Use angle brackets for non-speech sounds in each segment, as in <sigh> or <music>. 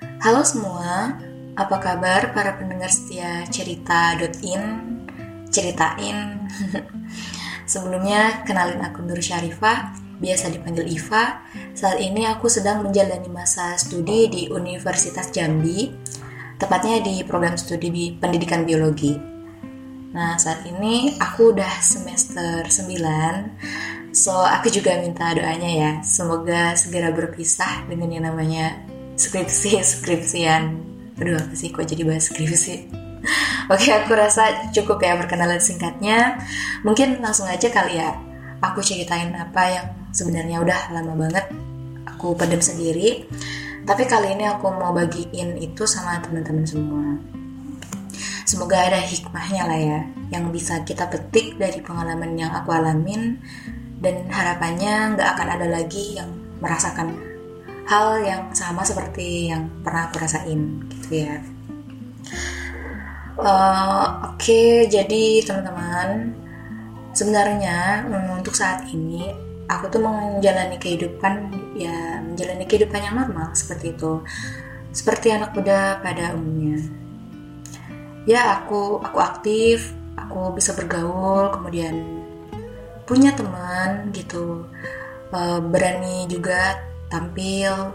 Halo semua, apa kabar para pendengar setia cerita.in? Ceritain. <laughs> Sebelumnya, kenalin aku Nur Syarifah, biasa dipanggil Iva. Saat ini aku sedang menjalani masa studi di Universitas Jambi, tepatnya di program studi pendidikan biologi. Nah, saat ini aku udah semester 9, so aku juga minta doanya ya, semoga segera berpisah dengan yang namanya skripsi-skripsian. Aduh, apa sih kok jadi bahas skripsi? <laughs> Oke, aku rasa cukup ya perkenalan singkatnya. Mungkin langsung aja kali ya, aku ceritain apa yang sebenarnya udah lama banget aku pendem sendiri. Tapi kali ini aku mau bagiin itu sama teman-teman semua. Semoga ada hikmahnya lah ya, yang bisa kita petik dari pengalaman yang aku alamin dan harapannya nggak akan ada lagi yang merasakan hal yang sama seperti yang pernah aku rasain gitu ya. Uh, Oke, okay, jadi teman-teman, sebenarnya untuk saat ini aku tuh menjalani kehidupan ya menjalani kehidupan yang normal seperti itu, seperti anak muda pada umumnya. Ya aku aku aktif aku bisa bergaul kemudian punya teman gitu. Uh, berani juga tampil.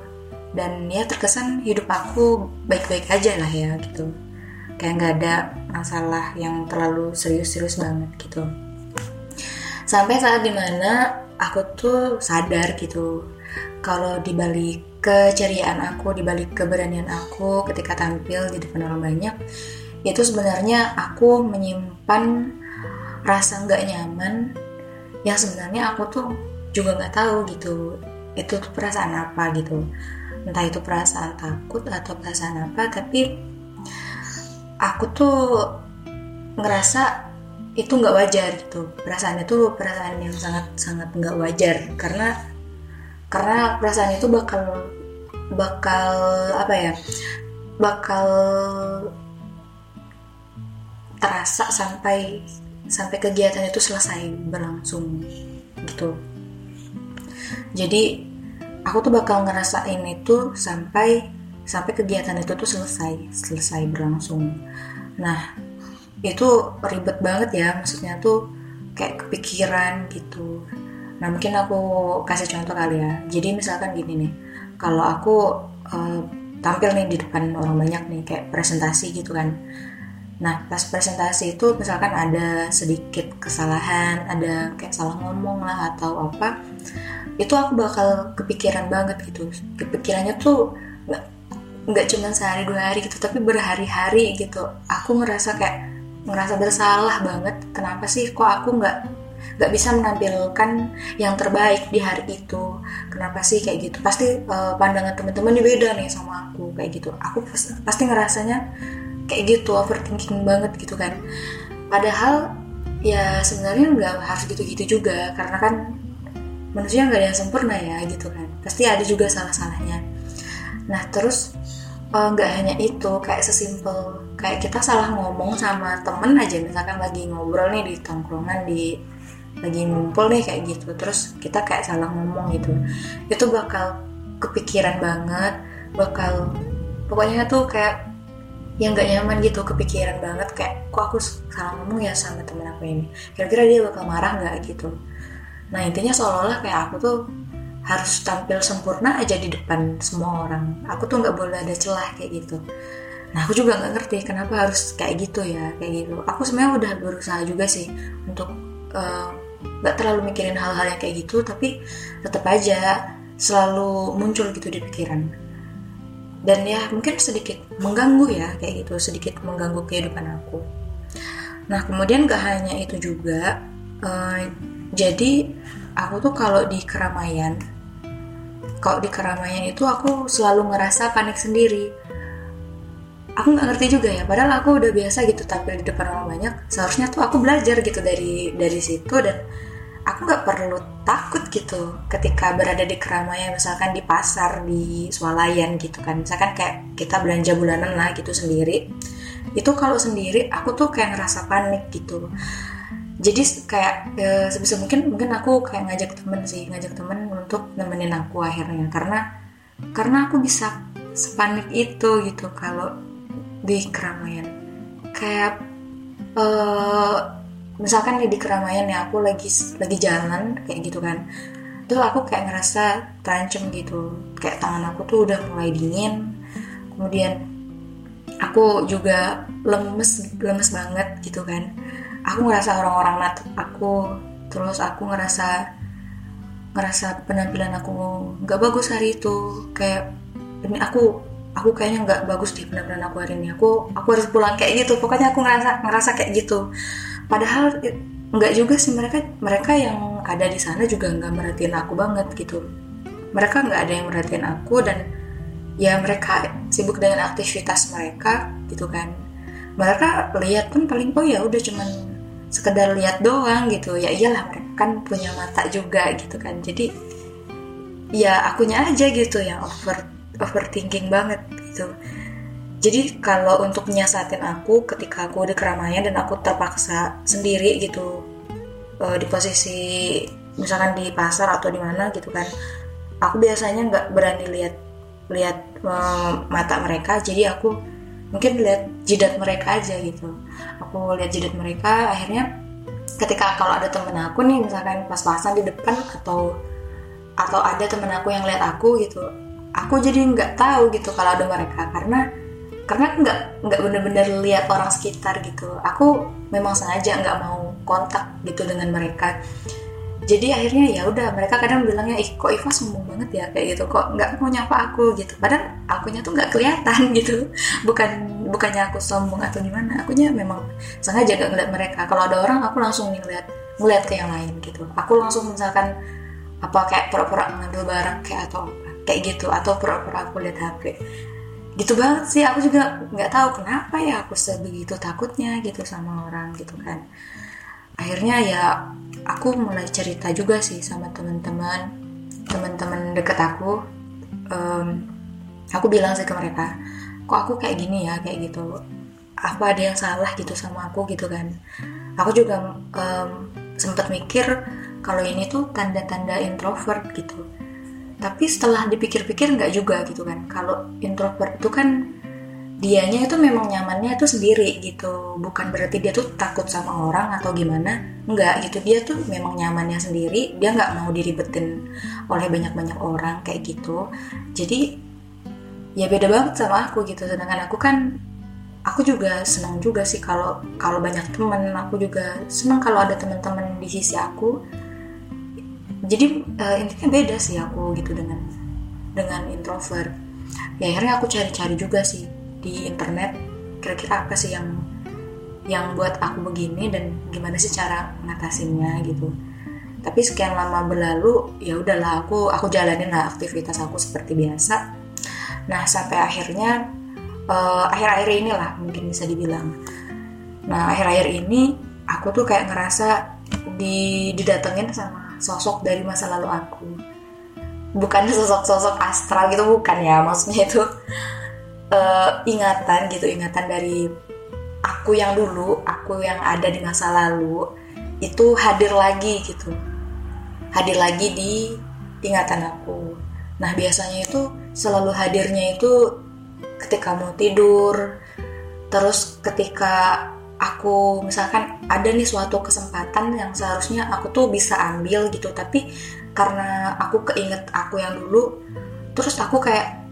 Dan ya terkesan hidup aku baik-baik aja lah ya gitu. Kayak nggak ada masalah yang terlalu serius-serius banget gitu. Sampai saat di mana aku tuh sadar gitu. Kalau dibalik keceriaan aku dibalik keberanian aku ketika tampil di depan orang banyak itu sebenarnya aku menyimpan rasa nggak nyaman yang sebenarnya aku tuh juga nggak tahu gitu itu tuh perasaan apa gitu. Entah itu perasaan takut atau perasaan apa tapi aku tuh ngerasa itu nggak wajar gitu. Perasaan itu perasaan yang sangat sangat nggak wajar. Karena karena perasaan itu bakal bakal apa ya bakal terasa sampai sampai kegiatan itu selesai berlangsung gitu. Jadi aku tuh bakal ngerasain itu sampai sampai kegiatan itu tuh selesai selesai berlangsung. Nah itu ribet banget ya maksudnya tuh kayak kepikiran gitu. Nah mungkin aku kasih contoh kali ya. Jadi misalkan gini nih kalau aku uh, tampil nih di depan orang banyak nih kayak presentasi gitu kan Nah, pas presentasi itu misalkan ada sedikit kesalahan, ada kayak salah ngomong lah atau apa, itu aku bakal kepikiran banget gitu. Kepikirannya tuh nggak cuma sehari dua hari gitu, tapi berhari-hari gitu. Aku ngerasa kayak ngerasa bersalah banget. Kenapa sih kok aku nggak nggak bisa menampilkan yang terbaik di hari itu kenapa sih kayak gitu pasti uh, pandangan teman-teman beda nih sama aku kayak gitu aku pasti ngerasanya kayak gitu overthinking banget gitu kan. Padahal ya sebenarnya nggak harus gitu-gitu juga karena kan manusia nggak ada yang sempurna ya gitu kan. Pasti ada juga salah-salahnya. Nah terus eh, nggak uh, hanya itu kayak sesimpel kayak kita salah ngomong sama temen aja misalkan lagi ngobrol nih di tongkrongan di lagi ngumpul nih kayak gitu. Terus kita kayak salah ngomong gitu. Itu bakal kepikiran banget bakal pokoknya tuh kayak yang gak nyaman gitu kepikiran banget kayak kok aku salah ngomong ya sama temen aku ini? Kira-kira dia bakal marah nggak gitu. Nah intinya seolah-olah kayak aku tuh harus tampil sempurna aja di depan semua orang. Aku tuh nggak boleh ada celah kayak gitu. Nah aku juga nggak ngerti kenapa harus kayak gitu ya kayak gitu. Aku sebenarnya udah berusaha juga sih untuk eh, nggak uh, terlalu mikirin hal-hal yang kayak gitu tapi tetap aja selalu muncul gitu di pikiran dan ya mungkin sedikit mengganggu ya kayak gitu. Sedikit mengganggu kehidupan aku. Nah kemudian gak hanya itu juga uh, jadi aku tuh kalau di keramaian kalau di keramaian itu aku selalu ngerasa panik sendiri. Aku nggak ngerti juga ya padahal aku udah biasa gitu tampil di depan orang banyak seharusnya tuh aku belajar gitu dari dari situ dan aku nggak perlu takut gitu ketika berada di keramaian misalkan di pasar di swalayan gitu kan. Misalkan kayak kita belanja bulanan lah gitu sendiri. Itu kalau sendiri aku tuh kayak ngerasa panik gitu. Jadi kayak e, sebisa mungkin mungkin aku kayak ngajak temen sih ngajak temen untuk nemenin aku akhirnya. Karena karena aku bisa sepanik itu gitu kalau di keramaian. Kayak uh, misalkan di keramaian ya aku lagi lagi jalan kayak gitu kan. Terus aku kayak ngerasa terancam gitu. Kayak tangan aku tuh udah mulai dingin. Kemudian aku juga lemes lemes banget gitu kan. Aku ngerasa orang-orang natap aku terus aku ngerasa ngerasa penampilan aku nggak bagus hari itu. Kayak ini aku aku kayaknya nggak bagus di penampilan aku hari ini. Aku aku harus pulang kayak gitu. Pokoknya aku ngerasa ngerasa kayak gitu padahal nggak juga sih mereka mereka yang ada di sana juga nggak merhatiin aku banget gitu. Mereka nggak ada yang merhatiin aku dan ya mereka sibuk dengan aktivitas mereka gitu kan. Mereka lihat pun paling oh ya udah cuman sekedar lihat doang gitu. Ya iyalah mereka kan punya mata juga gitu kan. Jadi ya akunya aja gitu yang over overthinking banget gitu jadi kalau untuk nyiasatin aku ketika aku di keramaian dan aku terpaksa sendiri gitu uh, di posisi misalkan di pasar atau di mana gitu kan aku biasanya nggak berani lihat lihat uh, mata mereka. Jadi aku mungkin lihat jidat mereka aja gitu. Aku lihat jidat mereka akhirnya ketika kalau ada temen aku nih misalkan pas-pasan di depan atau atau ada temen aku yang lihat aku gitu aku jadi nggak tahu gitu kalau ada mereka. Karena karena nggak nggak bener-bener lihat orang sekitar gitu. Aku memang sengaja nggak mau kontak gitu dengan mereka. Jadi akhirnya ya udah mereka kadang bilangnya ih kok Iva sombong banget ya? Kayak gitu kok nggak mau nyapa aku? Gitu. Padahal akunya tuh nggak kelihatan <laughs> gitu. Bukan bukannya aku sombong atau gimana akunya memang sengaja gak ngeliat mereka. Kalau ada orang aku langsung ngeliat ngeliat ke yang lain gitu. Aku langsung misalkan apa kayak pura-pura ngambil barang kayak atau kayak gitu atau pura-pura aku lihat HP gitu banget sih aku juga nggak tahu kenapa ya aku sebegitu takutnya gitu sama orang gitu kan. Akhirnya ya aku mulai cerita juga sih sama teman-teman teman-teman deket aku. Um, aku bilang sih ke mereka kok aku kayak gini ya kayak gitu? Apa ada yang salah gitu sama aku? Gitu kan. Aku juga um, sempat mikir kalau ini tuh tanda-tanda introvert gitu tapi setelah dipikir-pikir nggak juga gitu kan. Kalau introvert itu kan dianya itu memang nyamannya itu sendiri gitu. Bukan berarti dia tuh takut sama orang atau gimana. Nggak gitu. Dia tuh memang nyamannya sendiri. Dia nggak mau diribetin oleh banyak-banyak orang kayak gitu. Jadi ya beda banget sama aku gitu. Sedangkan aku kan aku juga senang juga sih kalau kalau banyak teman aku juga senang kalau ada teman-teman di sisi aku jadi uh, intinya beda sih aku gitu dengan dengan introvert. Ya akhirnya aku cari-cari juga sih di internet kira-kira apa sih yang yang buat aku begini dan gimana sih cara ngatasinnya gitu. Tapi sekian lama berlalu ya udahlah aku aku jalanin lah aktivitas aku seperti biasa. Nah sampai akhirnya uh, akhir-akhir inilah mungkin bisa dibilang. Nah akhir-akhir ini aku tuh kayak ngerasa di didatengin sama sosok dari masa lalu aku. Bukan sosok-sosok astral gitu bukan ya. Maksudnya itu uh, ingatan gitu ingatan dari aku yang dulu aku yang ada di masa lalu itu hadir lagi gitu. Hadir lagi di ingatan aku. Nah biasanya itu selalu hadirnya itu ketika mau tidur terus ketika aku misalkan ada nih suatu kesempatan yang seharusnya aku tuh bisa ambil gitu tapi karena aku keinget aku yang dulu terus aku kayak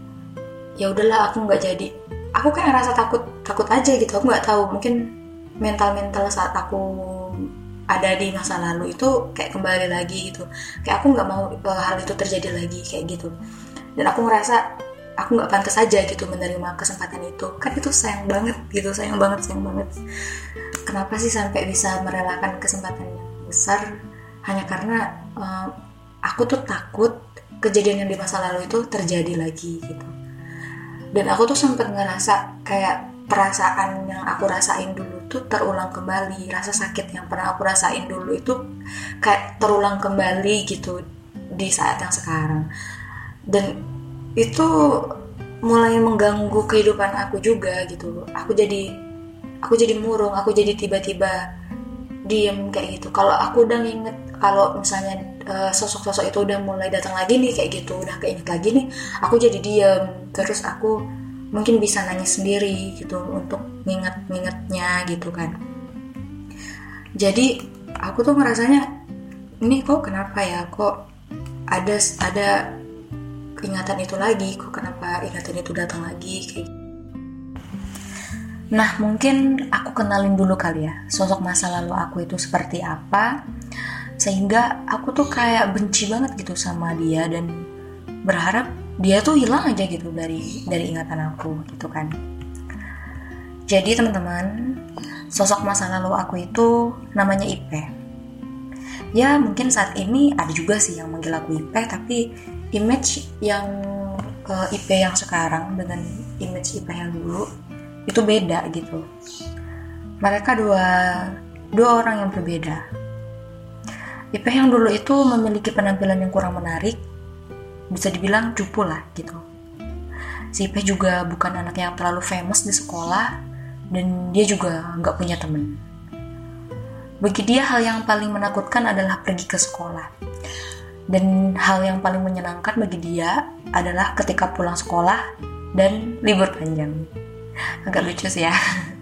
ya udahlah aku nggak jadi. Aku kayak rasa takut takut aja gitu aku nggak tahu mungkin mental mental saat aku ada di masa lalu itu kayak kembali lagi gitu. Kayak aku nggak mau uh, hal itu terjadi lagi kayak gitu. Dan aku ngerasa aku nggak pantas aja gitu menerima kesempatan itu. Kan itu sayang banget gitu sayang banget sayang banget. Kenapa sih sampai bisa merelakan kesempatan yang besar? Hanya karena uh, aku tuh takut kejadian yang di masa lalu itu terjadi lagi gitu. Dan aku tuh sempat ngerasa kayak perasaan yang aku rasain dulu tuh terulang kembali. Rasa sakit yang pernah aku rasain dulu itu kayak terulang kembali gitu di saat yang sekarang. Dan itu mulai mengganggu kehidupan aku juga gitu. Aku jadi aku jadi murung aku jadi tiba-tiba diem kayak gitu. Kalau aku udah inget kalau misalnya uh, sosok-sosok itu udah mulai datang lagi nih kayak gitu udah keinget lagi nih aku jadi diem. Terus aku mungkin bisa nangis sendiri gitu untuk nginget-ngingetnya gitu kan. Jadi aku tuh ngerasanya ini kok kenapa ya? Kok ada ada ingatan itu lagi kok kenapa ingatan itu datang lagi kayak gitu. Nah, mungkin aku kenalin dulu kali ya, sosok masa lalu aku itu seperti apa, sehingga aku tuh kayak benci banget gitu sama dia dan berharap dia tuh hilang aja gitu dari dari ingatan aku gitu kan. Jadi teman-teman, sosok masa lalu aku itu namanya Ipe. Ya mungkin saat ini ada juga sih yang manggil aku Ipe, tapi image yang uh, eh, IP yang sekarang dengan image IP yang dulu itu beda gitu. Mereka dua dua orang yang berbeda. IP yang dulu itu memiliki penampilan yang kurang menarik bisa dibilang cupu lah gitu. Si IP juga bukan anak yang terlalu famous di sekolah dan dia juga nggak punya temen. Bagi dia hal yang paling menakutkan adalah pergi ke sekolah dan hal yang paling menyenangkan bagi dia adalah ketika pulang sekolah dan libur panjang. Agak lucu sih ya.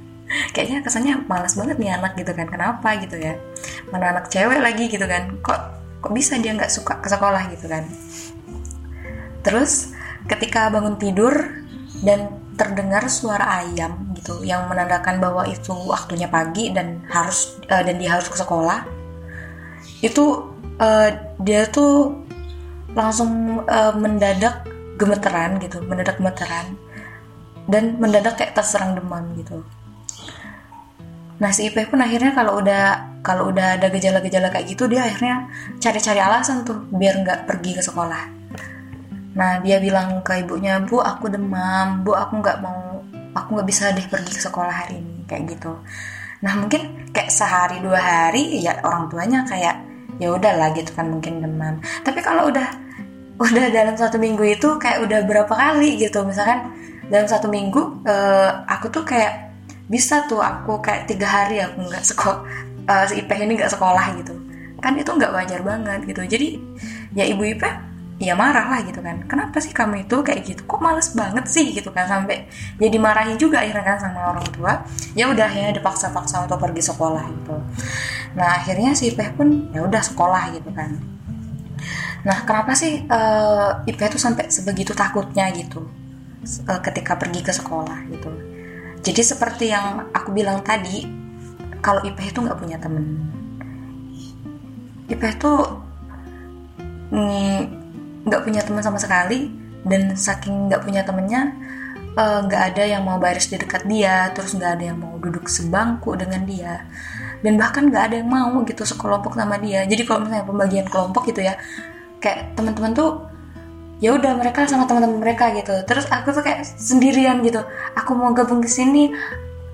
<laughs> Kayaknya kesannya malas banget nih anak gitu kan. Kenapa gitu ya? Mana anak cewek lagi gitu kan. Kok kok bisa dia nggak suka ke sekolah gitu kan? Terus ketika bangun tidur dan terdengar suara ayam gitu yang menandakan bahwa itu waktunya pagi dan harus uh, dan dia harus ke sekolah itu uh, dia tuh langsung uh, mendadak gemeteran gitu mendadak gemeteran. Dan mendadak kayak terserang demam gitu. Nah si Ipeh pun akhirnya kalau udah kalau udah ada gejala-gejala kayak gitu dia akhirnya cari-cari alasan tuh biar nggak pergi ke sekolah. Nah dia bilang ke ibunya bu aku demam. Bu aku nggak mau aku nggak bisa deh pergi ke sekolah hari ini. Kayak gitu. Nah mungkin kayak sehari dua hari ya orang tuanya kayak ya udahlah gitu kan mungkin demam. Tapi kalau udah udah dalam satu minggu itu kayak udah berapa kali gitu. Misalkan dalam satu minggu uh, aku tuh kayak bisa tuh aku kayak tiga hari aku nggak sekolah uh, si Ipeh ini nggak sekolah gitu. Kan itu nggak wajar banget gitu. Jadi ya ibu Ipeh ya marah lah gitu kan. Kenapa sih kamu itu kayak gitu? Kok males banget sih gitu kan? Sampai jadi marahin juga akhirnya kan sama orang tua. Ya udah ya dipaksa-paksa untuk pergi sekolah gitu. Nah akhirnya si Ipeh pun ya udah sekolah gitu kan. Nah kenapa sih uh, Ipeh tuh sampai sebegitu takutnya gitu uh, ketika pergi ke sekolah gitu. Jadi seperti yang aku bilang tadi, kalau Ipeh itu nggak punya temen. Ipeh tuh nggak punya teman sama sekali dan saking nggak punya temennya eh, nggak uh, ada yang mau baris di dekat dia terus nggak ada yang mau duduk sebangku dengan dia. Dan bahkan nggak ada yang mau gitu sekelompok sama dia. Jadi kalau misalnya pembagian kelompok gitu ya kayak teman-teman tuh ya udah mereka sama teman-teman mereka gitu. Terus aku tuh kayak sendirian gitu. Aku mau gabung ke sini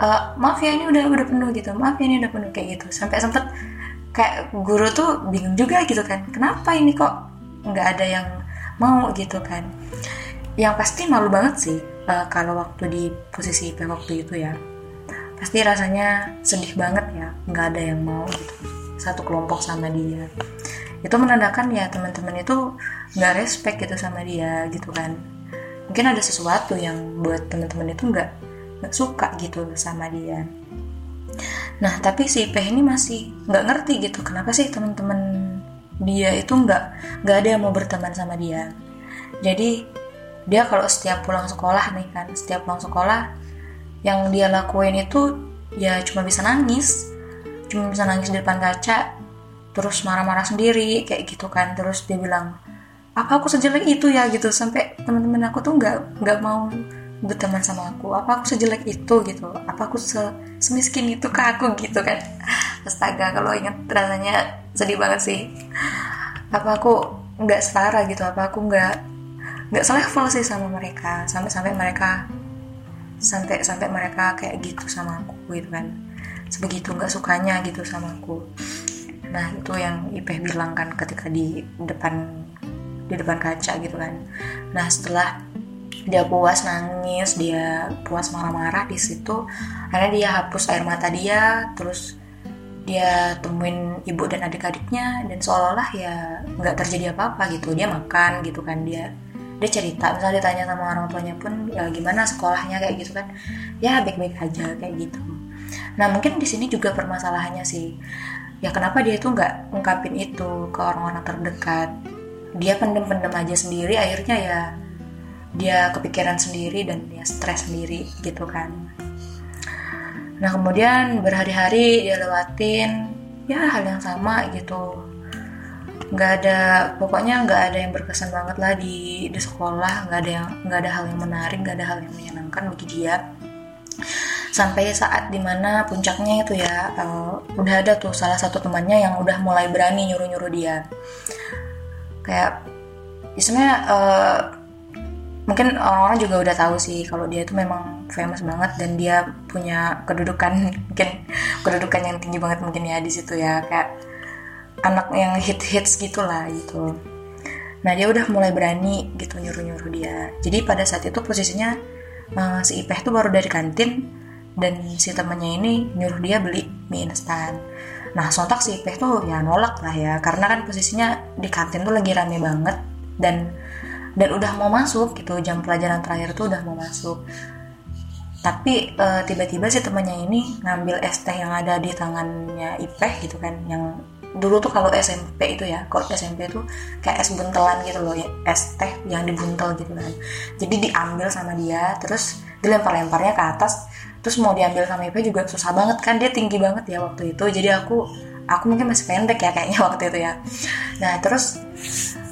uh, maaf ya ini udah udah penuh gitu. Maaf ya ini udah penuh kayak gitu. Sampai sempet kayak guru tuh bingung juga gitu kan. Kenapa ini kok nggak ada yang mau gitu kan. Yang pasti malu banget sih uh, kalau waktu di posisi IP waktu itu ya. Pasti rasanya sedih banget ya nggak ada yang mau gitu. Satu kelompok sama dia. Itu menandakan ya teman-teman itu nggak respect gitu sama dia gitu kan. Mungkin ada sesuatu yang buat teman-teman itu nggak suka gitu sama dia. Nah tapi si Peh ini masih nggak ngerti gitu kenapa sih teman-teman dia itu nggak nggak ada yang mau berteman sama dia. Jadi dia kalau setiap pulang sekolah nih kan setiap pulang sekolah yang dia lakuin itu ya cuma bisa nangis. Cuma bisa nangis di depan kaca terus marah-marah sendiri kayak gitu kan. Terus dia bilang apa aku sejelek itu ya? gitu. Sampai teman-teman aku tuh nggak nggak mau berteman sama aku apa aku sejelek itu gitu apa aku se semiskin itu ke aku gitu kan. <laughs> Astaga kalau ingat rasanya sedih banget sih. Apa aku nggak setara gitu apa aku nggak nggak selevel sih sama mereka sampai sampai mereka sampai sampai mereka kayak gitu sama aku gitu kan. Sebegitu nggak sukanya gitu sama aku. Nah itu yang Ipeh bilang kan ketika di depan di depan kaca gitu kan. Nah setelah dia puas nangis dia puas marah-marah di situ. Akhirnya dia hapus air mata dia terus dia temuin ibu dan adik-adiknya dan seolah-olah ya nggak terjadi apa-apa gitu. Dia makan gitu kan dia dia cerita. Misalnya ditanya sama orang tuanya pun ya gimana sekolahnya? kayak gitu kan. Ya baik-baik aja kayak gitu. Nah mungkin di sini juga permasalahannya sih. Ya kenapa dia tuh nggak ungkapin itu ke orang-orang terdekat? Dia pendem-pendem aja sendiri akhirnya ya dia kepikiran sendiri dan dia stres sendiri gitu kan. Nah kemudian berhari-hari dia lewatin ya hal yang sama gitu. Nggak ada pokoknya nggak ada yang berkesan banget lah di di sekolah nggak ada yang nggak ada hal yang menarik nggak ada hal yang menyenangkan bagi dia. Sampai saat di mana puncaknya itu ya uh, udah ada tuh salah satu temannya yang udah mulai berani nyuruh nyuruh dia. Kayak sebenarnya uh, mungkin orang-orang juga udah tahu sih kalau dia itu memang famous banget dan dia punya kedudukan <laughs> mungkin kedudukan yang tinggi banget mungkin ya di situ ya. Kayak anak yang hit hits gitulah gitu. Nah dia udah mulai berani gitu nyuruh nyuruh dia. Jadi pada saat itu posisinya uh, si Ipeh tuh baru dari kantin dan si temannya ini nyuruh dia beli mie instan. Nah sontak si Ipeh tuh ya nolak lah ya. Karena kan posisinya di kantin tuh lagi rame banget dan dan udah mau masuk gitu. Jam pelajaran terakhir tuh udah mau masuk. Tapi uh, tiba-tiba si temannya ini ngambil es teh yang ada di tangannya Ipeh gitu kan. Yang dulu tuh kalau SMP itu ya kalau SMP tuh kayak es buntelan gitu loh ya es teh yang dibuntel gitu kan. Jadi diambil sama dia terus dilempar-lemparnya ke atas. Terus mau diambil sama Ipe juga susah banget kan dia tinggi banget ya waktu itu. Jadi aku aku mungkin masih pendek ya kayaknya <laughs> waktu itu ya. Nah terus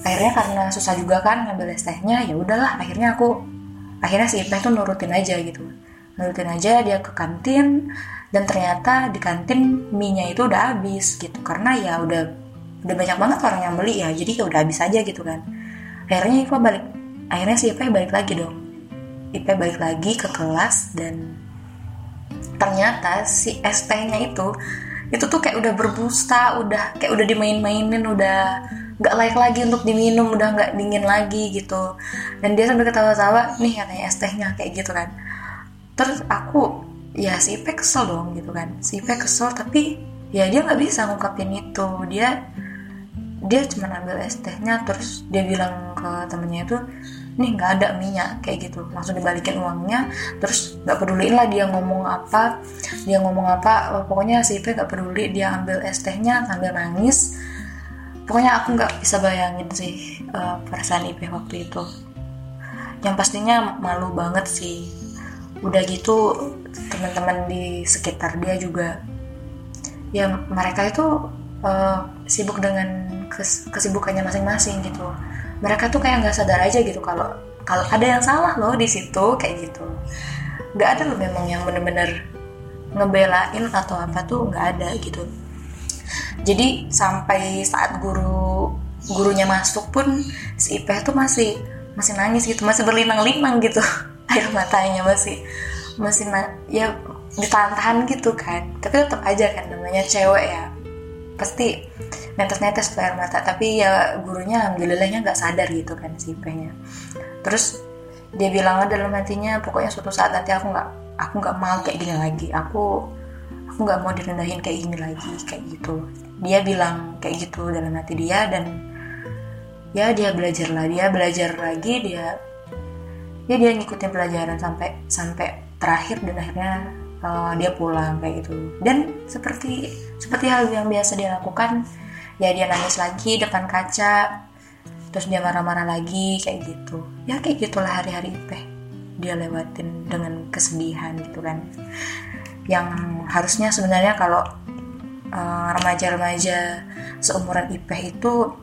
akhirnya karena susah juga kan ngambil es tehnya ya udahlah akhirnya aku akhirnya si Ipe tuh nurutin aja gitu. Nurutin aja dia ke kantin dan ternyata di kantin mie-nya itu udah habis gitu. Karena ya udah udah banyak banget orang yang beli ya jadi ya udah habis aja gitu kan. Akhirnya Ipa balik akhirnya si Ipa balik lagi dong. Ipa balik lagi ke kelas dan ternyata si ST nya itu itu tuh kayak udah berbusta udah kayak udah dimain-mainin udah nggak layak lagi untuk diminum udah nggak dingin lagi gitu. Dan dia sambil ketawa-tawa nih katanya es tehnya kayak gitu kan. Terus aku ya si Ipe kesel dong gitu kan. Si Ipe kesel tapi ya dia nggak bisa ngungkapin itu. Dia dia cuma ambil es tehnya terus dia bilang ke temennya itu nih nggak ada minyak kayak gitu. Langsung dibalikin uangnya terus nggak peduliin lah dia ngomong apa dia ngomong apa. Pokoknya si Ipe nggak peduli dia ambil es tehnya sambil nangis pokoknya aku nggak bisa bayangin sih uh, perasaan Ipe waktu itu. Yang pastinya malu banget sih. Udah gitu teman-teman di sekitar dia juga ya mereka itu uh, sibuk dengan kes kesibukannya masing-masing gitu. Mereka tuh kayak nggak sadar aja gitu kalau kalau ada yang salah loh di situ kayak gitu. Nggak ada loh memang yang bener-bener ngebelain atau apa tuh nggak ada gitu jadi sampai saat guru gurunya masuk pun si Ipeh tuh masih masih nangis gitu masih berlinang-linang gitu. <laughs> Air matanya masih masih ya ditahan-tahan gitu kan. Tapi tetap aja kan namanya cewek ya pasti netes-netes air mata. Tapi ya gurunya alhamdulillahnya nggak sadar gitu kan si nya terus dia bilang dalam hatinya pokoknya suatu saat nanti aku nggak aku nggak mau kayak gini lagi. Aku aku nggak mau direndahin kayak gini lagi kayak gitu. Dia bilang kayak gitu dalam hati dia dan ya dia belajar lah dia belajar lagi dia ya dia ngikutin pelajaran sampai sampai terakhir dan akhirnya uh, dia pulang kayak gitu. Dan seperti seperti hal yang biasa dia lakukan ya dia nangis lagi depan kaca terus dia marah-marah lagi kayak gitu. Ya kayak gitulah hari-hari Ipeh dia lewatin dengan kesedihan gitu kan yang harusnya sebenarnya kalau uh, remaja-remaja seumuran Ipeh itu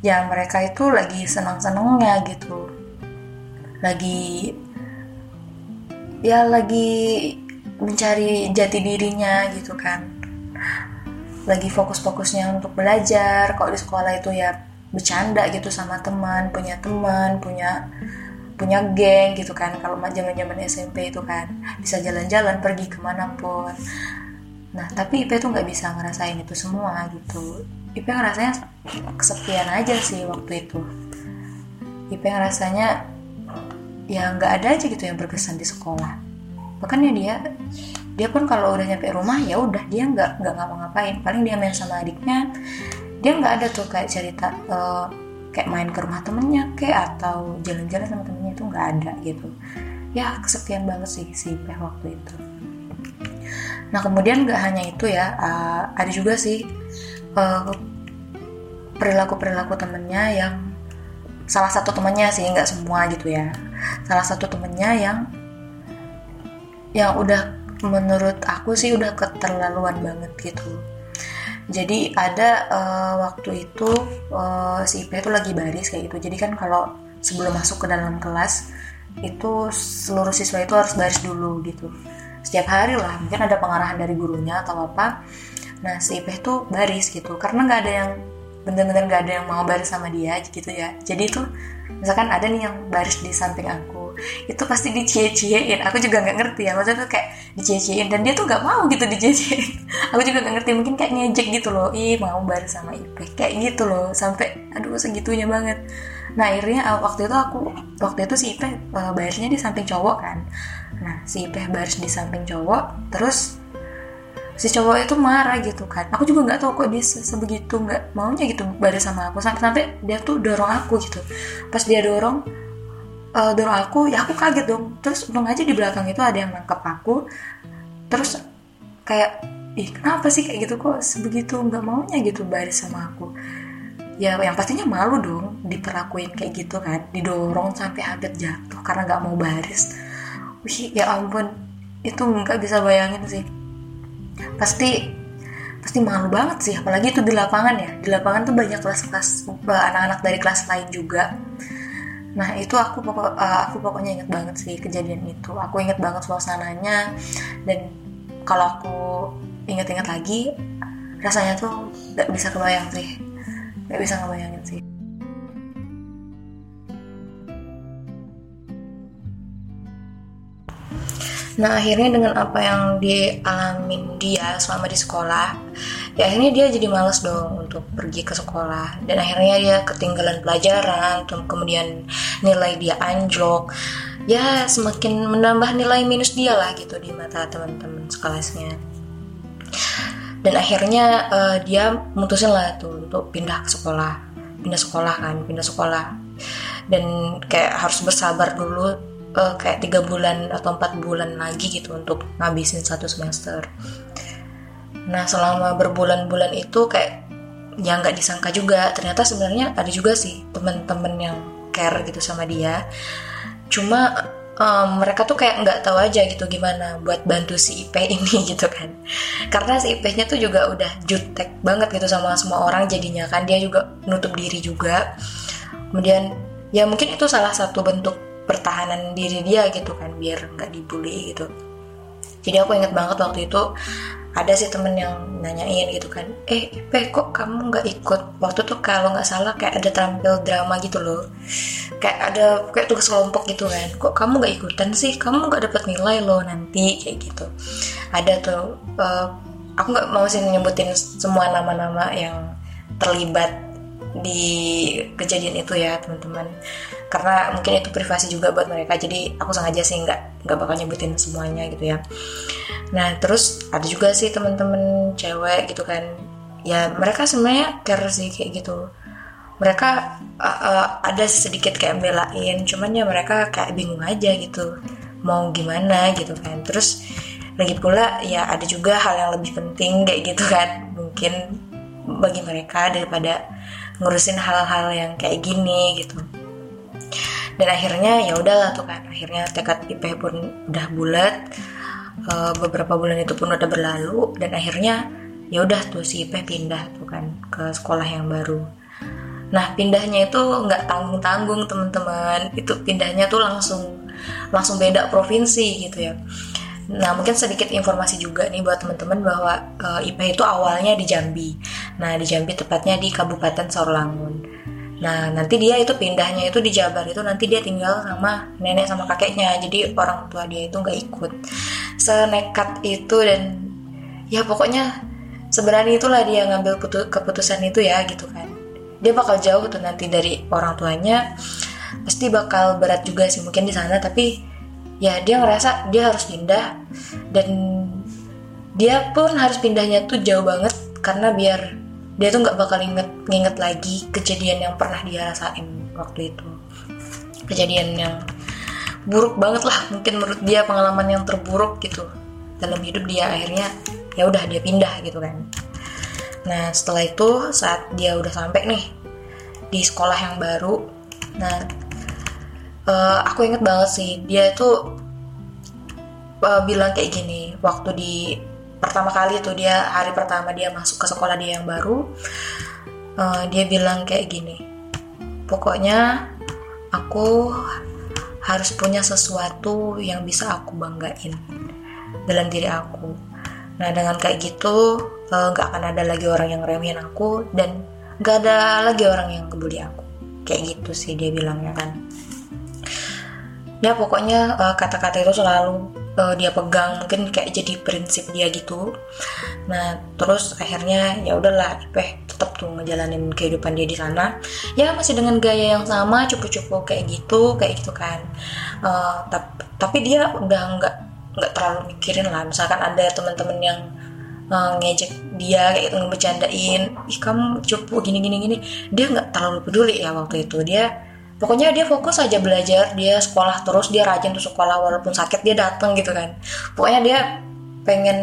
ya mereka itu lagi senang-senangnya gitu. Lagi ya lagi mencari jati dirinya gitu kan. Lagi fokus-fokusnya untuk belajar. Kalau di sekolah itu ya bercanda gitu sama teman punya teman punya punya geng gitu kan. Kalau zaman zaman SMP itu kan bisa jalan-jalan pergi ke mana pun nah tapi IP tuh nggak bisa ngerasain itu semua gitu. IP ngerasanya kesepian aja sih waktu itu. IP ngerasanya ya nggak ada aja gitu yang berkesan di sekolah. Bahkan ya dia dia pun kalau udah nyampe rumah ya udah dia nggak nggak ngapa-ngapain. Paling dia main sama adiknya. Dia nggak ada tuh kayak cerita uh, kayak main ke rumah temennya kayak atau jalan-jalan sama temennya itu nggak ada gitu. Ya kesepian banget sih si Peh waktu itu. Nah kemudian nggak hanya itu ya uh, ada juga sih uh, perilaku-perilaku temennya yang salah satu temennya sih nggak semua gitu ya. Salah satu temennya yang yang udah menurut aku sih udah keterlaluan banget gitu jadi ada uh, waktu itu uh, si IP itu lagi baris kayak gitu. Jadi kan kalau sebelum masuk ke dalam kelas itu seluruh siswa itu harus baris dulu gitu. Setiap hari lah mungkin ada pengarahan dari gurunya atau apa. Nah si IP itu baris gitu. Karena nggak ada yang bener-bener gak ada yang mau baris sama dia gitu ya. Jadi itu misalkan ada nih yang baris di samping aku itu pasti dicie-ciein. Aku juga nggak ngerti ya. Maksudnya tuh kayak dicie-ciein. Dan dia tuh nggak mau gitu dicie-ciein. <laughs> Aku juga nggak ngerti. Mungkin kayak ngejek gitu loh. Ih mau baris sama Ipe kayak gitu loh. Sampai aduh segitunya banget. Nah akhirnya uh, waktu itu aku waktu itu si Ipe uh, barisnya di samping cowok kan. Nah si Ipe baris di samping cowok. Terus si cowok itu marah gitu kan. Aku juga nggak tahu kok dia sebegitu nggak maunya gitu baris sama aku. Sampai sampai dia tuh dorong aku gitu. Pas dia dorong uh, dorong aku ya aku kaget dong. Terus untung aja di belakang itu ada yang nangkep aku. Terus kayak ih kenapa sih kayak gitu? Kok sebegitu nggak maunya gitu baris sama aku? Ya yang pastinya malu dong diperlakuin kayak gitu kan didorong sampai hampir jatuh karena nggak mau baris. Wih ya ampun itu nggak bisa bayangin sih. Pasti pasti malu banget sih apalagi itu di lapangan ya. Di lapangan tuh banyak kelas-kelas anak-anak dari kelas lain juga nah itu aku pokok uh, aku pokoknya inget banget sih kejadian itu. Aku inget banget suasananya. Dan kalau aku inget-inget lagi rasanya tuh gak bisa kebayang sih. Gak bisa ngebayangin sih. Nah akhirnya dengan apa yang dialamin dia selama di sekolah, ya akhirnya dia jadi males dong untuk pergi ke sekolah dan akhirnya dia ketinggalan pelajaran, kemudian nilai dia anjlok, ya semakin menambah nilai minus dia lah gitu di mata teman-teman sekelasnya. Dan akhirnya uh, dia mutusin lah tuh untuk pindah ke sekolah, pindah sekolah kan, pindah sekolah dan kayak harus bersabar dulu uh, kayak tiga bulan atau empat bulan lagi gitu untuk ngabisin satu semester. Nah selama berbulan-bulan itu kayak yang nggak disangka juga. Ternyata sebenarnya ada juga sih temen-temen yang care gitu sama dia. Cuma um, mereka tuh kayak nggak tahu aja gitu gimana buat bantu si IP <laughs> ini gitu kan. Karena si IP-nya tuh juga udah jutek banget gitu sama semua orang jadinya kan. Dia juga nutup diri juga. Kemudian ya mungkin itu salah satu bentuk pertahanan diri dia gitu kan biar nggak dibully gitu. Jadi aku inget banget waktu itu ada sih temen yang nanyain gitu kan eh Pe kok kamu nggak ikut? Waktu tuh kalau nggak salah kayak ada tampil drama gitu loh. Kayak ada kayak tugas kelompok gitu kan. Kok kamu nggak ikutan sih? Kamu nggak dapat nilai loh nanti kayak gitu. Ada tuh uh, aku nggak mau sih nyebutin semua nama-nama yang terlibat di kejadian itu ya teman-teman. Karena mungkin itu privasi juga buat mereka. Jadi aku sengaja sih nggak nggak bakal nyebutin semuanya gitu ya nah terus ada juga sih temen-temen cewek gitu kan. Ya mereka sebenarnya care sih kayak gitu. Mereka uh, uh, ada sedikit kayak belain cuman ya mereka kayak bingung aja gitu. Mau gimana gitu kan. Terus lagi pula ya ada juga hal yang lebih penting kayak gitu kan. Mungkin bagi mereka daripada ngurusin hal-hal yang kayak gini gitu. Dan akhirnya ya udahlah tuh kan. Akhirnya tekad IP pun udah bulat uh, beberapa bulan itu pun udah berlalu dan akhirnya ya udah tuh si IP pindah tuh kan ke sekolah yang baru nah pindahnya itu nggak tanggung tanggung teman-teman itu pindahnya tuh langsung langsung beda provinsi gitu ya Nah, mungkin sedikit informasi juga nih buat teman-teman bahwa uh, eh, IP itu awalnya di Jambi. Nah, di Jambi tepatnya di Kabupaten Sorlangun. Nah, nanti dia itu pindahnya itu di Jabar itu nanti dia tinggal sama nenek sama kakeknya. Jadi orang tua dia itu nggak ikut. Senekat itu dan ya pokoknya sebenarnya itulah dia ngambil keputusan itu ya gitu kan. Dia bakal jauh tuh nanti dari orang tuanya. Pasti bakal berat juga sih mungkin di sana tapi ya dia ngerasa dia harus pindah dan dia pun harus pindahnya tuh jauh banget karena biar dia tuh nggak bakal inget nginget lagi kejadian yang pernah dia rasain waktu itu. Kejadian yang buruk banget lah mungkin menurut dia pengalaman yang terburuk gitu dalam hidup dia. Akhirnya ya udah dia pindah gitu kan. Nah setelah itu saat dia udah sampai nih di sekolah yang baru nah uh, aku inget banget sih dia itu uh, bilang kayak gini waktu di pertama kali tuh dia hari pertama dia masuk ke sekolah dia yang baru uh, dia bilang kayak gini pokoknya aku harus punya sesuatu yang bisa aku banggain dalam diri aku. Nah dengan kayak gitu nggak uh, akan ada lagi orang yang remehin aku dan nggak ada lagi orang yang kebuli aku. Kayak gitu sih dia bilangnya kan? Ya pokoknya kata kata-kata itu selalu uh, dia pegang mungkin kayak jadi prinsip dia gitu. Nah terus akhirnya ya udahlah Ipeh tetap tuh ngejalanin kehidupan dia di sana. Ya masih dengan gaya yang sama cupu-cupu kayak gitu kayak gitu kan. Uh, tapi tapi dia udah nggak nggak terlalu mikirin lah. Misalkan ada teman-teman yang uh, ngejek dia kayak gitu ngebecandain ih kamu cupu gini gini gini. Dia nggak terlalu peduli ya waktu itu. Dia pokoknya dia fokus aja belajar dia sekolah terus dia rajin tuh sekolah walaupun sakit dia datang gitu kan. Pokoknya dia pengen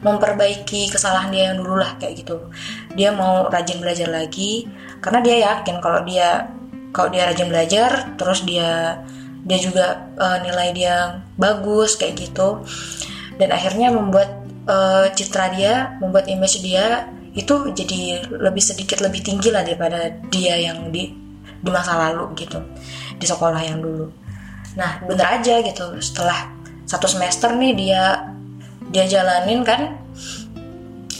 memperbaiki kesalahan dia yang dulu lah kayak gitu. Dia mau rajin belajar lagi karena dia yakin kalau dia kalau dia rajin belajar terus dia dia juga uh, nilai dia bagus kayak gitu. Dan akhirnya membuat uh, citra dia membuat image dia itu jadi lebih sedikit lebih tinggi lah daripada dia yang di di masa lalu gitu di sekolah yang dulu. Nah bener aja gitu setelah satu semester nih dia dia jalanin kan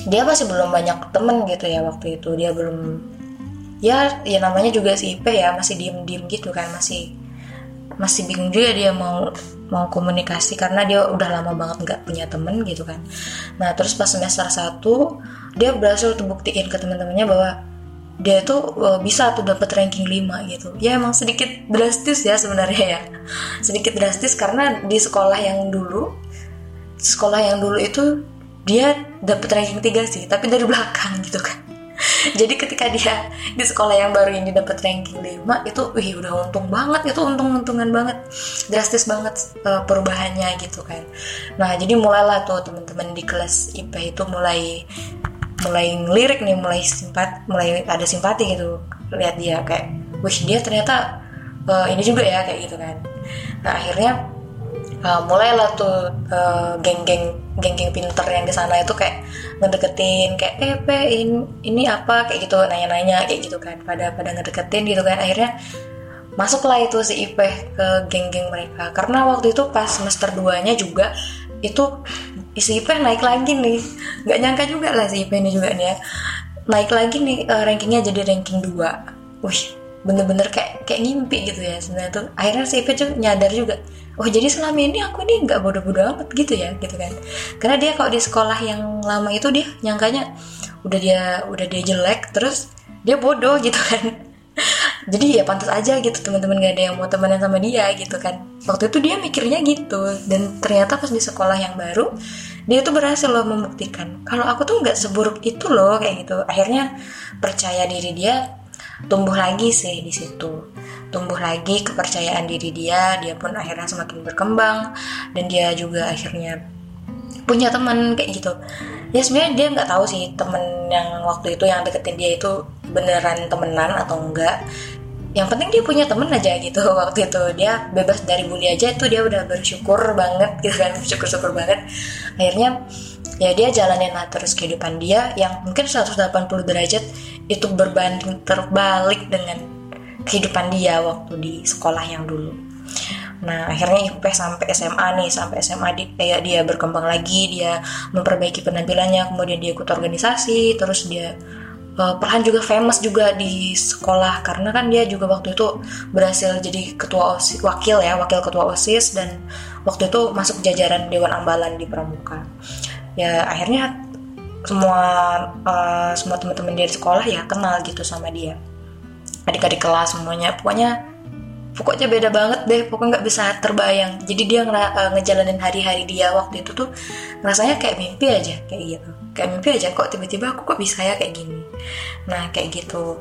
dia masih belum banyak temen gitu ya waktu itu. Dia belum ya ya namanya juga si IP ya masih diem diem gitu kan masih masih bingung juga dia mau mau komunikasi karena dia udah lama banget nggak punya temen gitu kan. Nah terus pas semester satu dia berhasil buktiin ke teman-temannya bahwa dia tuh uh, bisa tuh dapat ranking 5 gitu. Ya emang sedikit drastis ya sebenarnya ya. Sedikit drastis karena di sekolah yang dulu sekolah yang dulu itu dia dapat ranking 3 sih, tapi dari belakang <laughs> gitu kan. Jadi ketika dia di sekolah yang baru ini dapat ranking 5 itu wih udah untung banget itu untung-untungan banget. Drastis banget uh, perubahannya gitu kan. Nah, jadi mulailah tuh teman-teman di kelas IPA itu mulai mulai ngelirik nih mulai simpat mulai ada simpati gitu lihat dia kayak wih dia ternyata uh, ini juga ya kayak gitu kan. Nah akhirnya uh, mulailah tuh uh, geng-geng geng-geng pinter yang di sana itu kayak ngedeketin kayak eh pe ini, ini apa? kayak gitu nanya-nanya kayak gitu kan pada pada ngedeketin gitu kan. Akhirnya masuklah itu si Ipe ke geng-geng mereka. Karena waktu itu pas semester 2 nya juga itu isi IP naik lagi nih. Nggak nyangka juga lah si IP ini juga nih ya. Naik lagi nih uh, rankingnya jadi ranking 2 wih bener-bener kayak kayak ngimpi gitu ya sebenarnya tuh. Akhirnya si IP tuh nyadar juga oh jadi selama ini aku ini nggak bodoh-bodoh amat gitu ya gitu kan. Karena dia kalau di sekolah yang lama itu dia nyangkanya udah dia udah dia jelek terus dia bodoh gitu kan jadi ya pantas aja gitu teman-teman gak ada yang mau temenan sama dia gitu kan. Waktu itu dia mikirnya gitu dan ternyata pas di sekolah yang baru dia tuh berhasil loh membuktikan. Kalau aku tuh nggak seburuk itu loh kayak gitu. Akhirnya percaya diri dia tumbuh lagi sih di situ. Tumbuh lagi kepercayaan diri dia dia pun akhirnya semakin berkembang dan dia juga akhirnya punya teman kayak gitu. Ya sebenarnya dia nggak tahu sih temen yang waktu itu yang deketin dia itu beneran temenan atau enggak yang penting dia punya temen aja gitu. <laughs> Waktu itu dia bebas dari bully aja itu dia udah bersyukur banget gitu kan. <laughs> Bersyukur syukur banget. Akhirnya ya dia jalanin lah terus kehidupan dia yang mungkin 180 derajat itu berbanding terbalik dengan kehidupan dia waktu di sekolah yang dulu. Nah akhirnya IPP sampai SMA nih sampai SMA di, kayak dia berkembang lagi dia memperbaiki penampilannya kemudian dia ikut organisasi terus dia uh, perlahan juga famous juga di sekolah karena kan dia juga waktu itu berhasil jadi ketua osis wakil ya wakil ketua osis dan waktu itu masuk jajaran dewan ambalan di pramuka. Ya akhirnya semua uh, semua teman-teman dia di sekolah ya kenal gitu sama dia. Adik-adik kelas semuanya pokoknya pokoknya beda banget deh pokoknya nggak bisa terbayang. Jadi dia uh, ngejalanin hari-hari dia waktu itu tuh rasanya kayak mimpi aja kayak gitu. Kayak mimpi aja kok tiba-tiba aku kok bisa ya kayak gini? Nah kayak gitu.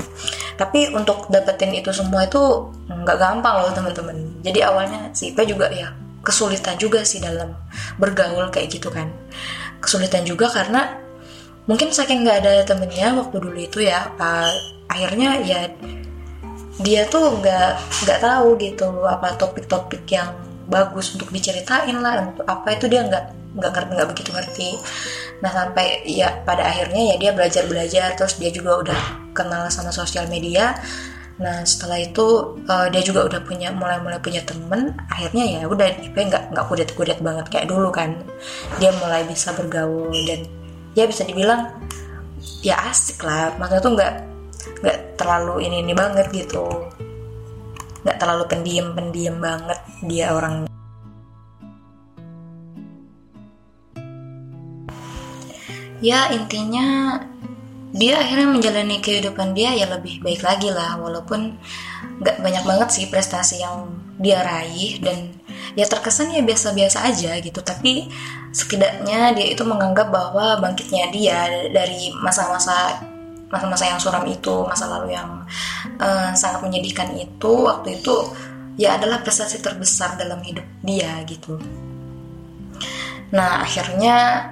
Tapi untuk dapetin itu semua itu nggak gampang loh teman-teman. Jadi awalnya si Ipe juga ya kesulitan juga sih dalam bergaul kayak gitu kan. Kesulitan juga karena mungkin saking nggak ada temennya waktu dulu itu ya uh, akhirnya ya dia tuh nggak nggak tahu gitu apa topik-topik yang bagus untuk diceritain lah untuk apa itu dia nggak nggak ngerti nggak begitu ngerti. Nah sampai ya pada akhirnya ya dia belajar belajar terus dia juga udah kenal sama sosial media. Nah setelah itu uh, dia juga udah punya mulai mulai punya temen. Akhirnya ya udah IP nggak nggak kudet kudet banget kayak dulu kan. Dia mulai bisa bergaul dan ya bisa dibilang ya asik lah. Maksudnya tuh nggak nggak terlalu ini ini banget gitu. Nggak terlalu pendiam pendiam banget dia orang. Ya intinya dia akhirnya menjalani kehidupan dia ya lebih baik lagi lah walaupun nggak banyak banget sih prestasi yang dia raih dan ya terkesan ya biasa-biasa aja gitu. Tapi setidaknya dia itu menganggap bahwa bangkitnya dia dari masa-masa masa-masa yang suram itu masa lalu yang uh, sangat menyedihkan itu waktu itu ya adalah prestasi terbesar dalam hidup dia gitu. Nah akhirnya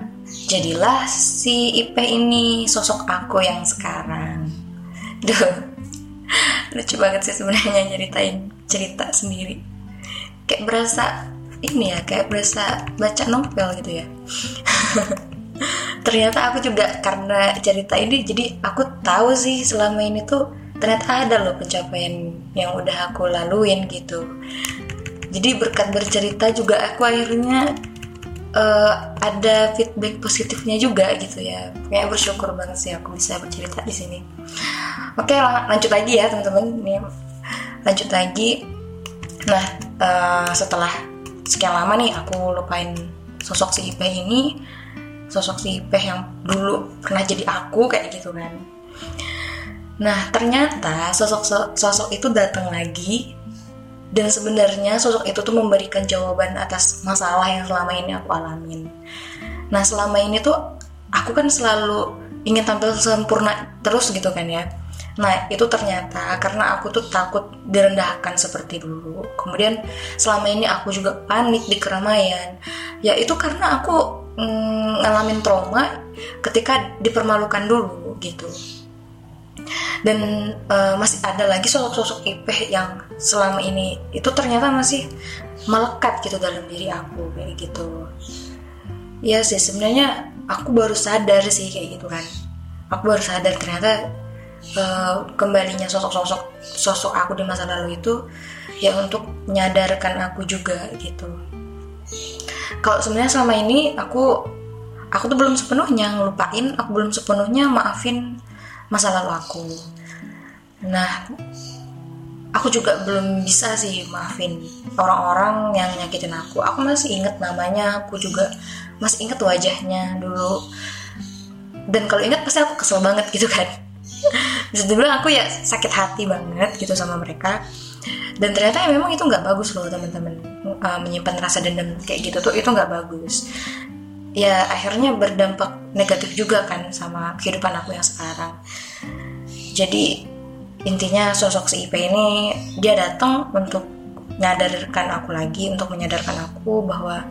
jadilah si Ipe ini sosok aku yang sekarang. Duh lucu banget sih sebenarnya nyeritain cerita sendiri. Kayak berasa ini ya kayak berasa baca novel gitu ya <laughs> ternyata aku juga karena cerita ini jadi aku tahu sih selama ini tuh ternyata ada loh pencapaian yang udah aku laluin gitu. Jadi berkat bercerita juga aku akhirnya uh, ada feedback positifnya juga gitu ya. Kayak bersyukur banget sih aku bisa bercerita di sini. Oke lanjut lagi ya teman-teman. Lanjut lagi. Nah uh, setelah sekian lama nih aku lupain sosok si Ipe ini sosok si Peh yang dulu pernah jadi aku kayak gitu kan nah ternyata sosok sosok itu datang lagi dan sebenarnya sosok itu tuh memberikan jawaban atas masalah yang selama ini aku alamin nah selama ini tuh aku kan selalu ingin tampil sempurna terus gitu kan ya Nah, itu ternyata karena aku tuh takut direndahkan seperti dulu. Kemudian selama ini aku juga panik di keramaian. Ya itu karena aku mm, ngalamin trauma ketika dipermalukan dulu gitu. Dan uh, masih ada lagi sosok-sosok Ipeh yang selama ini itu ternyata masih melekat gitu dalam diri aku kayak gitu. Ya sih sebenarnya aku baru sadar sih kayak gitu kan. Aku baru sadar ternyata uh, kembalinya sosok-sosok sosok aku di masa lalu itu ya untuk menyadarkan aku juga gitu kalau sebenarnya selama ini aku aku tuh belum sepenuhnya ngelupain aku belum sepenuhnya maafin masa lalu aku. Nah aku juga belum bisa sih maafin orang-orang yang nyakitin aku. Aku masih inget namanya aku juga masih inget wajahnya dulu. Dan kalau inget pasti aku kesel banget gitu kan. <laughs> Bisa dibilang aku ya sakit hati banget gitu sama mereka dan ternyata ya memang itu nggak bagus loh teman-teman. Uh, menyimpan rasa dendam kayak gitu tuh itu nggak bagus. Ya akhirnya berdampak negatif juga kan sama kehidupan aku yang sekarang. Jadi intinya sosok si IP ini dia datang untuk menyadarkan aku lagi untuk menyadarkan aku bahwa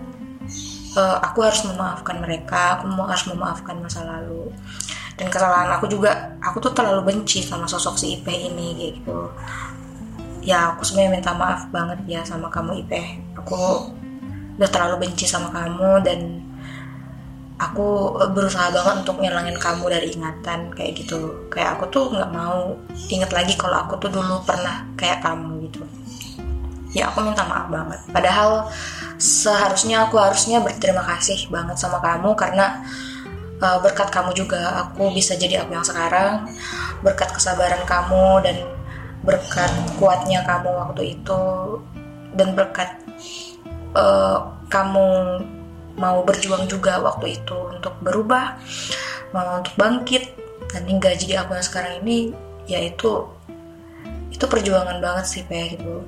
uh, aku harus memaafkan mereka aku harus memaafkan masa lalu. Dan kesalahan aku juga aku tuh terlalu benci sama sosok si IP ini gitu ya aku sebenarnya minta maaf banget ya sama kamu Ipe aku udah terlalu benci sama kamu dan aku berusaha banget untuk ngilangin kamu dari ingatan kayak gitu. Kayak aku tuh nggak mau inget lagi kalau aku tuh dulu pernah kayak kamu gitu. Ya aku minta maaf banget. Padahal seharusnya aku harusnya berterima kasih banget sama kamu karena uh, berkat kamu juga aku bisa jadi aku yang sekarang berkat kesabaran kamu dan berkat kuatnya kamu waktu itu dan berkat uh, kamu mau berjuang juga waktu itu untuk berubah mau untuk bangkit dan hingga jadi aku yang sekarang ini yaitu itu perjuangan banget sih kayak gitu.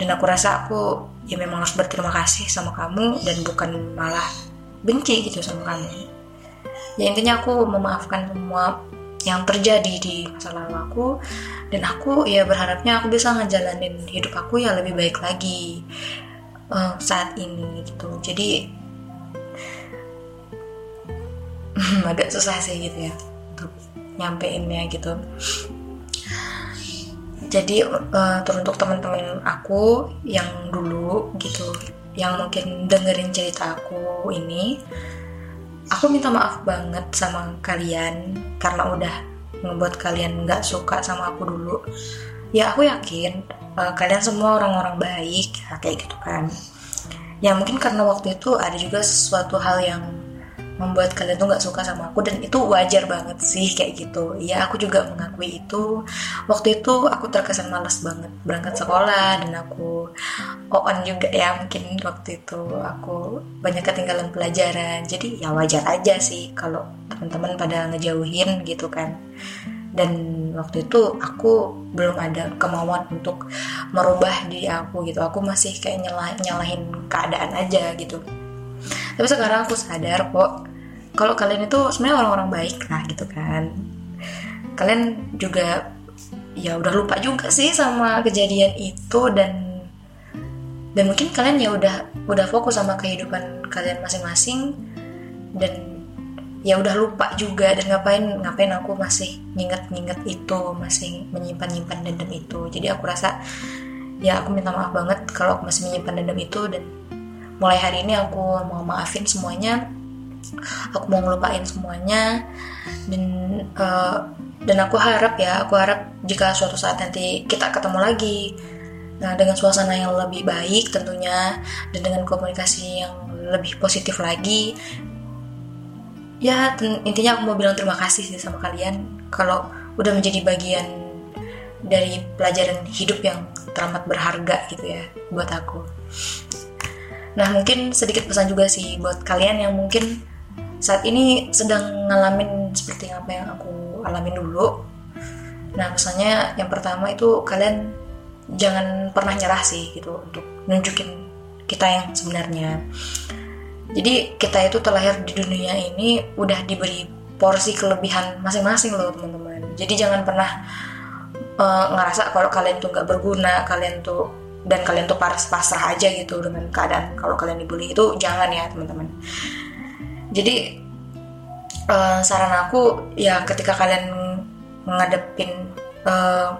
Dan aku rasa aku ya memang harus berterima kasih sama kamu dan bukan malah benci gitu sama kamu. Ya intinya aku memaafkan semua yang terjadi di masa lalu aku. Dan aku ya berharapnya aku bisa ngejalanin hidup aku ya lebih baik lagi uh, saat ini gitu. Jadi <laughs> agak susah sih gitu ya untuk nyampeinnya gitu. Jadi uh, teruntuk teman-teman aku yang dulu gitu yang mungkin dengerin cerita aku ini aku minta maaf banget sama kalian karena udah ngebuat kalian nggak suka sama aku dulu. Ya aku yakin uh, kalian semua orang-orang baik ya, kayak gitu kan. Ya mungkin karena waktu itu ada juga sesuatu hal yang membuat kalian tuh nggak suka sama aku dan itu wajar banget sih kayak gitu. Ya aku juga mengakui itu. Waktu itu aku terkesan males banget berangkat sekolah dan aku on juga ya mungkin waktu itu aku banyak ketinggalan pelajaran. Jadi ya wajar aja sih kalau teman-teman pada ngejauhin gitu kan. Dan waktu itu aku belum ada kemauan untuk merubah diri aku gitu. Aku masih kayak nyalah nyalahin keadaan aja gitu tapi sekarang aku sadar kok kalau kalian itu sebenarnya orang-orang baik lah gitu kan. Kalian juga ya udah lupa juga sih sama kejadian itu dan dan mungkin kalian ya udah udah fokus sama kehidupan kalian masing-masing dan ya udah lupa juga dan ngapain ngapain aku masih nginget-nginget itu masih menyimpan-nyimpan dendam itu. Jadi aku rasa ya aku minta maaf banget kalau aku masih menyimpan dendam itu dan mulai hari ini aku mau maafin semuanya. Aku mau ngelupain semuanya. Dan uh, dan aku harap ya aku harap jika suatu saat nanti kita ketemu lagi nah dengan suasana yang lebih baik tentunya dan dengan komunikasi yang lebih positif lagi ya intinya aku mau bilang terima kasih sih sama kalian. Kalau udah menjadi bagian dari pelajaran hidup yang teramat berharga gitu ya buat aku nah mungkin sedikit pesan juga sih buat kalian yang mungkin saat ini sedang ngalamin seperti apa yang aku alamin dulu. Nah misalnya yang pertama itu kalian jangan pernah nyerah sih gitu untuk nunjukin kita yang sebenarnya. Jadi kita itu terlahir di dunia ini udah diberi porsi kelebihan masing-masing loh teman-teman. Jadi jangan pernah uh, ngerasa kalau kalian tuh nggak berguna kalian tuh dan kalian tuh pasrah aja gitu dengan keadaan kalau kalian dibully itu jangan ya teman-teman. Jadi uh, saran aku ya ketika kalian menghadapin uh,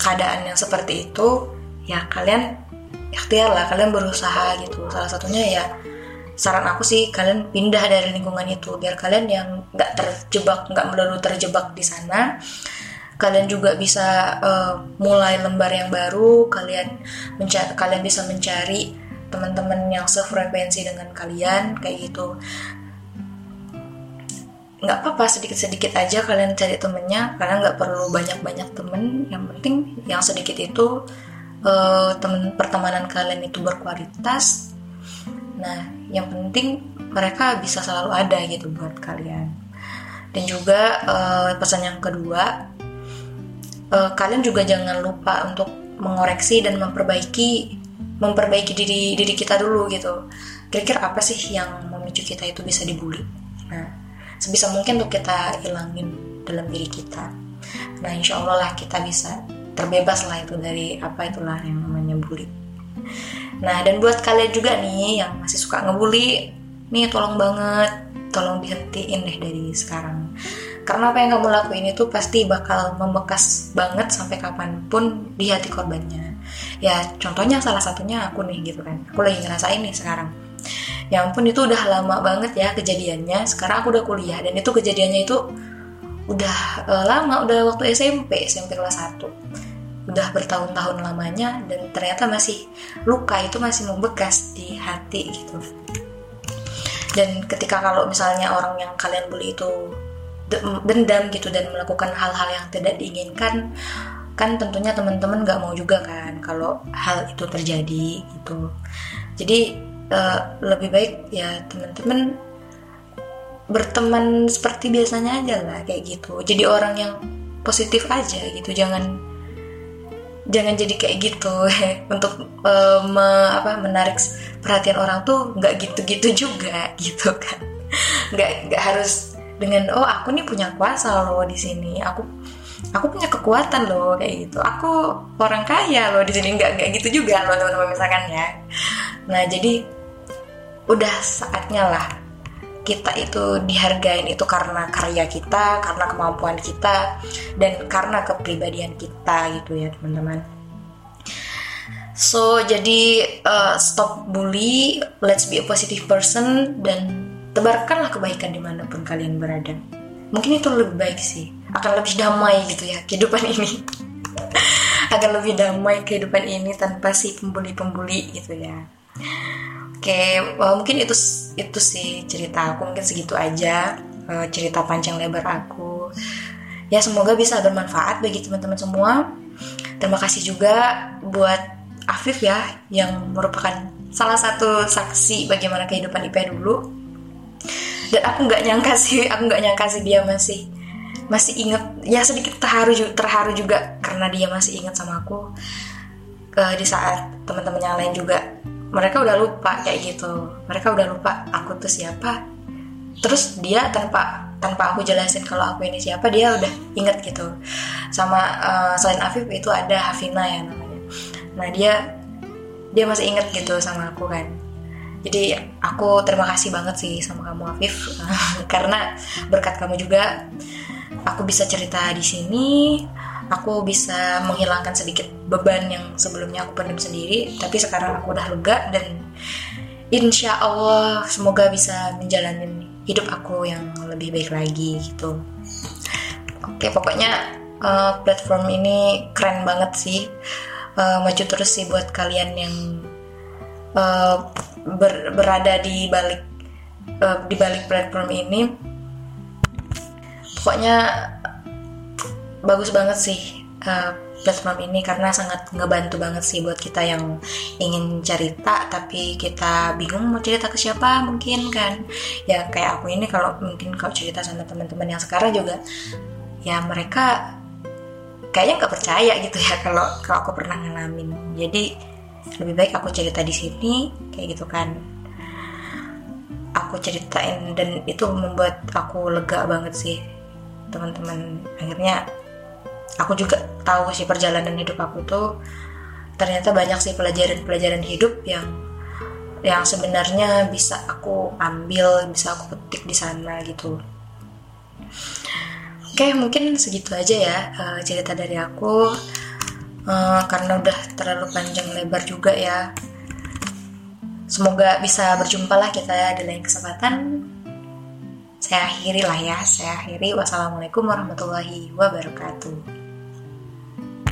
keadaan yang seperti itu ya kalian ikhtiar lah kalian berusaha gitu. Salah satunya ya saran aku sih kalian pindah dari lingkungan itu biar kalian yang nggak terjebak nggak melulu terjebak di sana kalian juga bisa uh, mulai lembar yang baru kalian mencari kalian bisa mencari teman-teman yang sefrekuensi dengan kalian kayak gitu. Nggak apa-apa sedikit-sedikit aja kalian cari temennya karena nggak perlu banyak-banyak temen. Yang penting yang sedikit itu uh, temen pertemanan kalian itu berkualitas. Nah yang penting mereka bisa selalu ada gitu buat kalian. Dan juga uh, pesan yang kedua uh, kalian juga jangan lupa untuk mengoreksi dan memperbaiki memperbaiki diri diri kita dulu gitu. Kira-kira apa sih yang memicu kita itu bisa dibully? Nah sebisa mungkin untuk kita hilangin dalam diri kita. Nah insya Allah lah kita bisa terbebas lah itu dari apa itulah yang namanya bully. Nah dan buat kalian juga nih yang masih suka ngebully nih tolong banget tolong dihentiin deh dari sekarang karena apa yang kamu lakuin itu pasti bakal membekas banget sampai kapan pun di hati korbannya. Ya contohnya salah satunya aku nih gitu kan. Aku lagi ngerasain nih sekarang. Ya ampun itu udah lama banget ya kejadiannya. Sekarang aku udah kuliah dan itu kejadiannya itu udah uh, lama. Udah waktu SMP SMP kelas 1 udah bertahun-tahun lamanya dan ternyata masih luka itu masih membekas di hati gitu. Dan ketika kalau misalnya orang yang kalian bully itu dendam gitu dan melakukan hal-hal yang tidak diinginkan kan tentunya teman-teman gak mau juga kan kalau hal itu terjadi gitu. Jadi uh, lebih baik ya teman-teman berteman seperti biasanya aja lah kayak gitu. Jadi orang yang positif aja gitu jangan jangan jadi kayak gitu. <laughs> Untuk uh, me, apa menarik perhatian orang tuh nggak gitu-gitu juga <laughs> gitu kan. Nggak nggak harus dengan oh aku nih punya kuasa loh di sini. Aku aku punya kekuatan loh kayak gitu. Aku orang kaya loh di sini. Nggak nggak gitu juga loh teman-teman misalkan ya. Nah jadi udah saatnya lah kita itu dihargain itu karena karya kita, karena kemampuan kita, dan karena kepribadian kita gitu ya teman-teman. So jadi uh, stop bully, let's be a positive person dan tebarkanlah kebaikan di mana pun kalian berada. Mungkin itu lebih baik sih, akan lebih damai gitu ya kehidupan ini. <laughs> akan lebih damai kehidupan ini tanpa si pembuli-pembuli gitu ya. Oke, well, mungkin itu itu sih cerita aku mungkin segitu aja uh, cerita panjang lebar aku. Ya semoga bisa bermanfaat bagi teman-teman semua. Terima kasih juga buat Afif ya yang merupakan salah satu saksi bagaimana kehidupan IP dulu. Dan aku nggak nyangka sih, aku nggak nyangka sih dia masih masih inget ya sedikit terharu terharu juga karena dia masih inget sama aku uh, di saat teman-teman yang lain juga. Mereka udah lupa kayak gitu. Mereka udah lupa aku tuh siapa. Terus dia tanpa tanpa aku jelasin kalau aku ini siapa dia udah inget gitu. Sama uh, selain Afif itu ada Hafina ya namanya. Nah dia dia masih inget gitu sama aku kan jadi aku terima kasih banget sih sama kamu Afif. <laughs> Karena berkat kamu juga aku bisa cerita di sini. Aku bisa menghilangkan sedikit beban yang sebelumnya aku pendam sendiri. Tapi sekarang aku udah lega dan insya Allah semoga bisa menjalani hidup aku yang lebih baik lagi gitu. Oke pokoknya uh, platform ini keren banget sih. Uh, maju terus sih buat kalian yang uh, ber, berada di balik uh, di balik platform ini pokoknya bagus banget sih uh, platform ini karena sangat ngebantu banget sih buat kita yang ingin cerita tapi kita bingung mau cerita ke siapa mungkin kan. Ya kayak aku ini kalau mungkin kalau cerita sama teman-teman yang sekarang juga ya mereka kayaknya nggak percaya gitu ya <laughs> kalau kalau aku pernah ngalamin. Jadi lebih baik aku cerita di sini kayak gitu kan aku ceritain dan itu membuat aku lega banget sih teman-teman akhirnya aku juga tahu sih perjalanan hidup aku tuh ternyata banyak sih pelajaran-pelajaran hidup yang yang sebenarnya bisa aku ambil, bisa aku petik di sana gitu. Oke, mungkin segitu aja ya uh, cerita dari aku. Uh, karena udah terlalu panjang lebar juga ya. Semoga bisa berjumpa lah kita di lain kesempatan. Saya akhiri lah ya, saya akhiri. Wassalamualaikum warahmatullahi wabarakatuh.